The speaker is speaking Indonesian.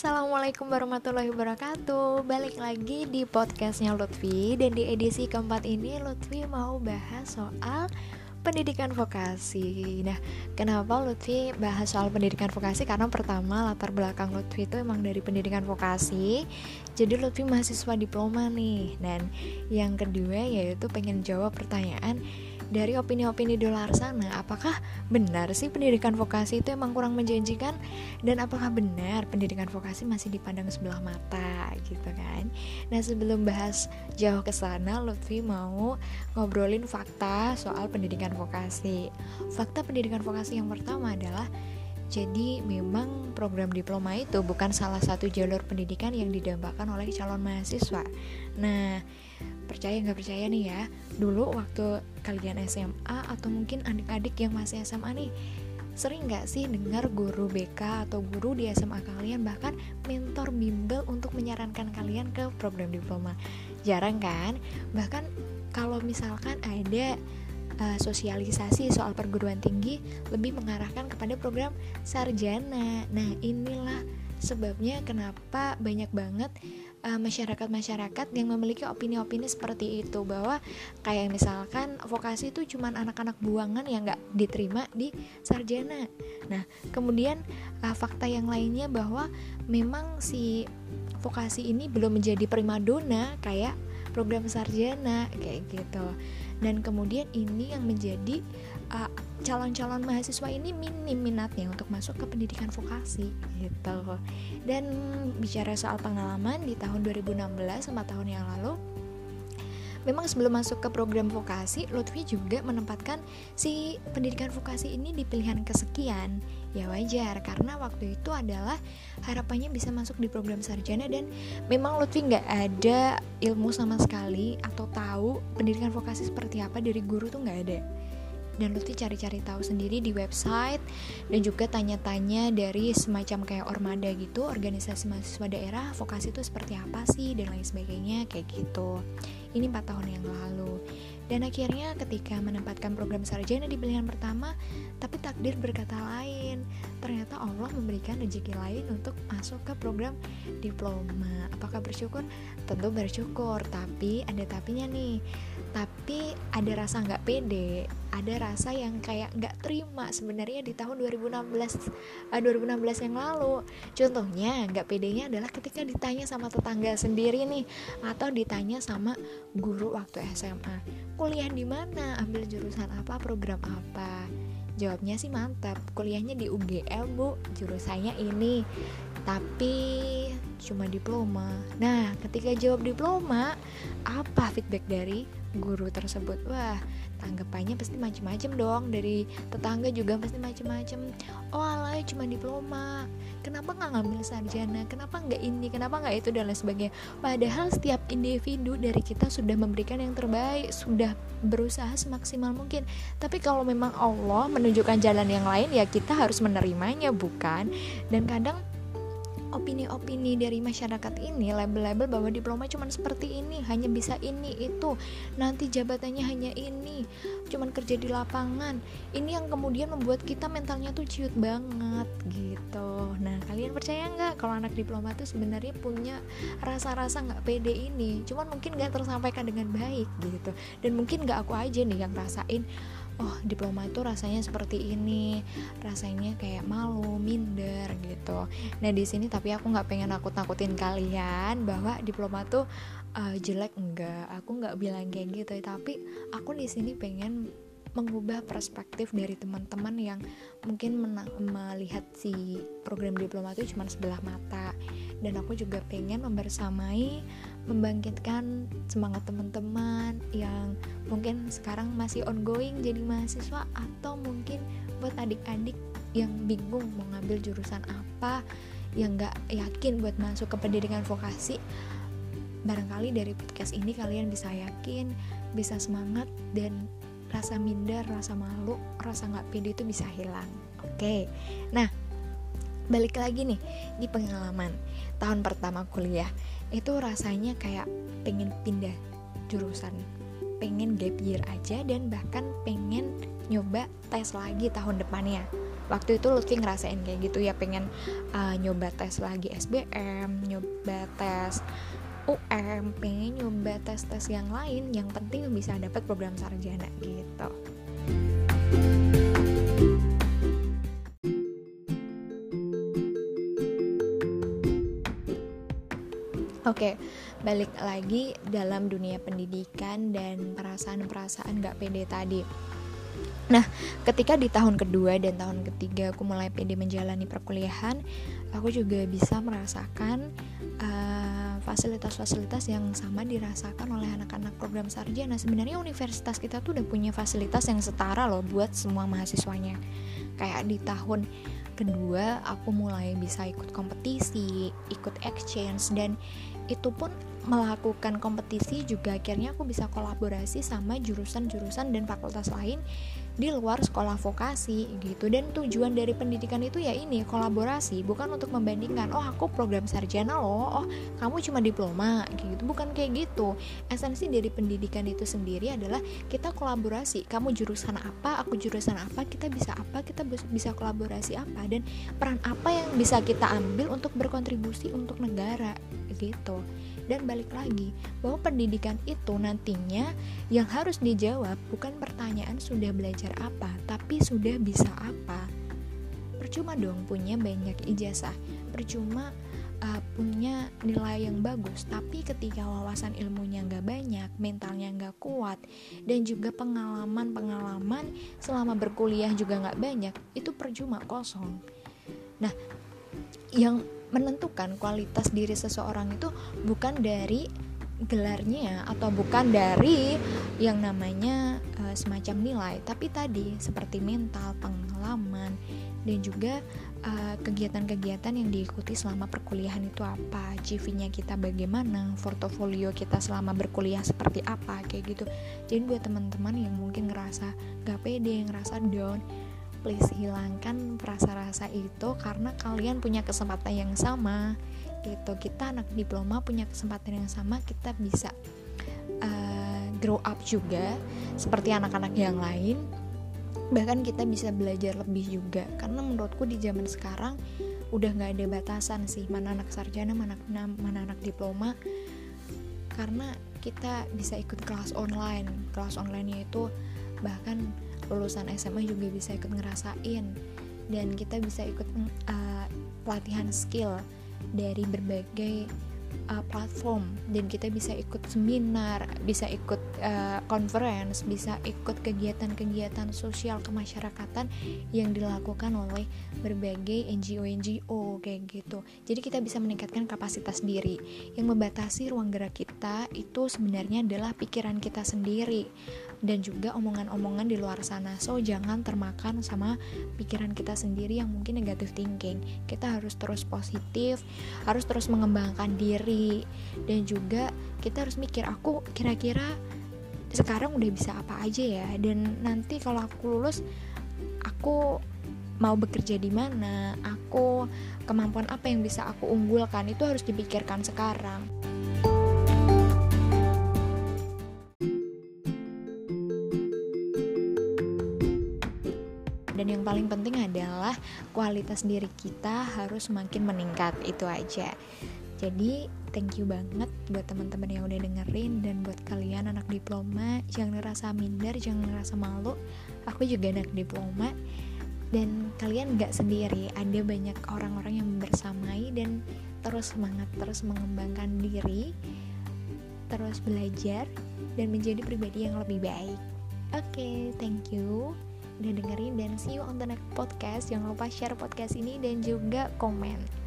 Assalamualaikum warahmatullahi wabarakatuh. Balik lagi di podcastnya Lutfi. Dan di edisi keempat ini Lutfi mau bahas soal pendidikan vokasi. Nah kenapa Lutfi bahas soal pendidikan vokasi? Karena pertama latar belakang Lutfi itu emang dari pendidikan vokasi. Jadi Lutfi mahasiswa diploma nih. Dan yang kedua yaitu pengen jawab pertanyaan dari opini-opini di luar sana apakah benar sih pendidikan vokasi itu emang kurang menjanjikan? Dan apakah benar pendidikan vokasi masih dipandang sebelah mata gitu kan? Nah sebelum bahas jauh ke sana Lutfi mau ngobrolin fakta soal pendidikan vokasi. Fakta pendidikan vokasi yang pertama adalah jadi memang program diploma itu bukan salah satu jalur pendidikan yang didambakan oleh calon mahasiswa. Nah, percaya nggak percaya nih ya, dulu waktu kalian SMA atau mungkin adik-adik yang masih SMA nih, sering nggak sih dengar guru BK atau guru di SMA kalian bahkan mentor bimbel untuk menyarankan kalian ke program diploma? Jarang kan? Bahkan kalau misalkan ada uh, sosialisasi soal perguruan tinggi lebih mengarahkan kepada program sarjana. Nah, inilah sebabnya kenapa banyak banget eh, masyarakat-masyarakat uh, yang memiliki opini-opini seperti itu bahwa kayak misalkan vokasi itu cuma anak-anak buangan yang nggak diterima di sarjana. Nah, kemudian uh, fakta yang lainnya bahwa memang si vokasi ini belum menjadi primadona kayak program sarjana kayak gitu dan kemudian ini yang menjadi uh, calon-calon mahasiswa ini minim minatnya untuk masuk ke pendidikan vokasi gitu dan bicara soal pengalaman di tahun 2016 sama tahun yang lalu memang sebelum masuk ke program vokasi, Lutfi juga menempatkan si pendidikan vokasi ini di pilihan kesekian. Ya wajar, karena waktu itu adalah harapannya bisa masuk di program sarjana dan memang Lutfi nggak ada ilmu sama sekali atau tahu pendidikan vokasi seperti apa dari guru tuh nggak ada dan Lutfi cari-cari tahu sendiri di website dan juga tanya-tanya dari semacam kayak ormada gitu organisasi mahasiswa daerah vokasi itu seperti apa sih dan lain sebagainya kayak gitu. Ini 4 tahun yang lalu. Dan akhirnya ketika menempatkan program sarjana di pilihan pertama tapi takdir berkata lain. Ternyata Allah memberikan rezeki lain untuk masuk ke program diploma. Apakah bersyukur? Tentu bersyukur tapi ada tapinya nih tapi ada rasa nggak pede ada rasa yang kayak nggak terima sebenarnya di tahun 2016 uh, 2016 yang lalu. Contohnya nggak pedenya adalah ketika ditanya sama tetangga sendiri nih atau ditanya sama guru waktu SMA kuliah di mana? Ambil jurusan apa? Program apa? Jawabnya sih mantap kuliahnya di UGM bu jurusannya ini. Tapi cuma diploma. Nah ketika jawab diploma apa feedback dari guru tersebut. Wah tanggapannya pasti macem-macem dong. Dari tetangga juga pasti macem-macem. Oh alay cuma diploma. Kenapa nggak ngambil sarjana? Kenapa nggak ini? Kenapa nggak itu? Dan lain sebagainya. Padahal setiap individu dari kita sudah memberikan yang terbaik sudah berusaha semaksimal mungkin. Tapi kalau memang Allah menunjukkan jalan yang lain ya kita harus menerimanya bukan? Dan kadang opini-opini dari masyarakat ini label-label bahwa diploma cuma seperti ini hanya bisa ini itu. Nanti jabatannya hanya ini cuma kerja di lapangan. Ini yang kemudian membuat kita mentalnya tuh ciut banget gitu. Nah kalian percaya nggak kalau anak diploma tuh sebenarnya punya rasa-rasa nggak pede ini? Cuman mungkin nggak tersampaikan dengan baik gitu. Dan mungkin nggak aku aja nih yang rasain oh diploma itu rasanya seperti ini. Rasanya kayak malu minder gitu. Nah di sini tapi aku nggak pengen nakut nakutin kalian bahwa diploma tuh uh, jelek. Enggak aku nggak bilang kayak gitu. Tapi aku di sini pengen mengubah perspektif dari teman-teman yang mungkin melihat si program diploma itu cuma sebelah mata. Dan aku juga pengen membersamai membangkitkan semangat teman-teman yang mungkin sekarang masih ongoing jadi mahasiswa atau mungkin buat adik-adik yang bingung mau ngambil jurusan apa yang gak yakin buat masuk ke pendidikan vokasi barangkali dari podcast ini kalian bisa yakin bisa semangat dan rasa minder rasa malu rasa nggak pede itu bisa hilang. Oke. Nah balik lagi nih di pengalaman tahun pertama kuliah itu rasanya kayak pengen pindah jurusan. Pengen gap year aja dan bahkan pengen nyoba tes lagi tahun depannya. Waktu itu Lutfi ngerasain kayak gitu ya pengen uh, nyoba tes lagi SBM nyoba tes UM pengen nyoba tes-tes yang lain yang penting bisa dapat program sarjana gitu Oke, balik lagi dalam dunia pendidikan dan perasaan-perasaan gak pede tadi. Nah, ketika di tahun kedua dan tahun ketiga aku mulai pede menjalani perkuliahan, aku juga bisa merasakan uh, fasilitas-fasilitas yang sama dirasakan oleh anak-anak program sarjana. Sebenarnya universitas kita tuh udah punya fasilitas yang setara loh buat semua mahasiswanya. Kayak di tahun kedua aku mulai bisa ikut kompetisi, ikut exchange dan itu pun melakukan kompetisi juga. Akhirnya aku bisa kolaborasi sama jurusan-jurusan dan fakultas lain di luar sekolah vokasi gitu. Dan tujuan dari pendidikan itu ya ini kolaborasi bukan untuk membandingkan oh aku program sarjana loh oh kamu cuma diploma gitu. Bukan kayak gitu. Esensi dari pendidikan itu sendiri adalah kita kolaborasi. Kamu jurusan apa aku jurusan apa kita bisa apa kita bisa kolaborasi apa dan peran apa yang bisa kita ambil untuk berkontribusi untuk negara gitu dan balik lagi bahwa pendidikan itu nantinya yang harus dijawab bukan pertanyaan sudah belajar apa tapi sudah bisa apa. Percuma dong punya banyak ijazah. Percuma uh, punya nilai yang bagus tapi ketika wawasan ilmunya nggak banyak mentalnya nggak kuat dan juga pengalaman-pengalaman selama berkuliah juga nggak banyak itu percuma kosong. Nah yang menentukan kualitas diri seseorang itu bukan dari gelarnya atau bukan dari yang namanya uh, semacam nilai tapi tadi seperti mental pengalaman dan juga eh, kegiatan-kegiatan yang diikuti selama perkuliahan itu apa CV-nya kita bagaimana portofolio kita selama berkuliah seperti apa kayak gitu. Jadi buat teman-teman yang mungkin ngerasa gak pede ngerasa down please hilangkan rasa-rasa itu karena kalian punya kesempatan yang sama gitu. Kita anak diploma punya kesempatan yang sama kita bisa uh, grow up juga seperti anak-anak yang lain. Bahkan kita bisa belajar lebih juga karena menurutku di zaman sekarang udah nggak ada batasan sih mana anak sarjana mana mana anak diploma. Karena kita bisa ikut kelas online. Kelas online itu bahkan lulusan SMA juga bisa ikut ngerasain dan kita bisa ikut uh, pelatihan skill dari berbagai uh, platform dan kita bisa ikut seminar, bisa ikut uh, conference, bisa ikut kegiatan-kegiatan sosial kemasyarakatan yang dilakukan oleh berbagai NGO-NGO kayak gitu. Jadi kita bisa meningkatkan kapasitas diri. Yang membatasi ruang gerak kita itu sebenarnya adalah pikiran kita sendiri dan juga omongan-omongan di luar sana. So, jangan termakan sama pikiran kita sendiri yang mungkin negatif thinking. Kita harus terus positif, harus terus mengembangkan diri dan juga kita harus mikir aku kira-kira sekarang udah bisa apa aja ya dan nanti kalau aku lulus aku mau bekerja di mana, aku kemampuan apa yang bisa aku unggulkan itu harus dipikirkan sekarang. Paling penting adalah kualitas diri kita harus semakin meningkat itu aja. Jadi thank you banget buat teman-teman yang udah dengerin dan buat kalian anak diploma. Jangan ngerasa minder jangan ngerasa malu. Aku juga anak diploma. Dan kalian gak sendiri ada banyak orang-orang yang bersamai dan terus semangat terus mengembangkan diri terus belajar dan menjadi pribadi yang lebih baik. Oke okay, thank you udah dengerin dan see you on the next podcast. Jangan lupa share podcast ini dan juga komen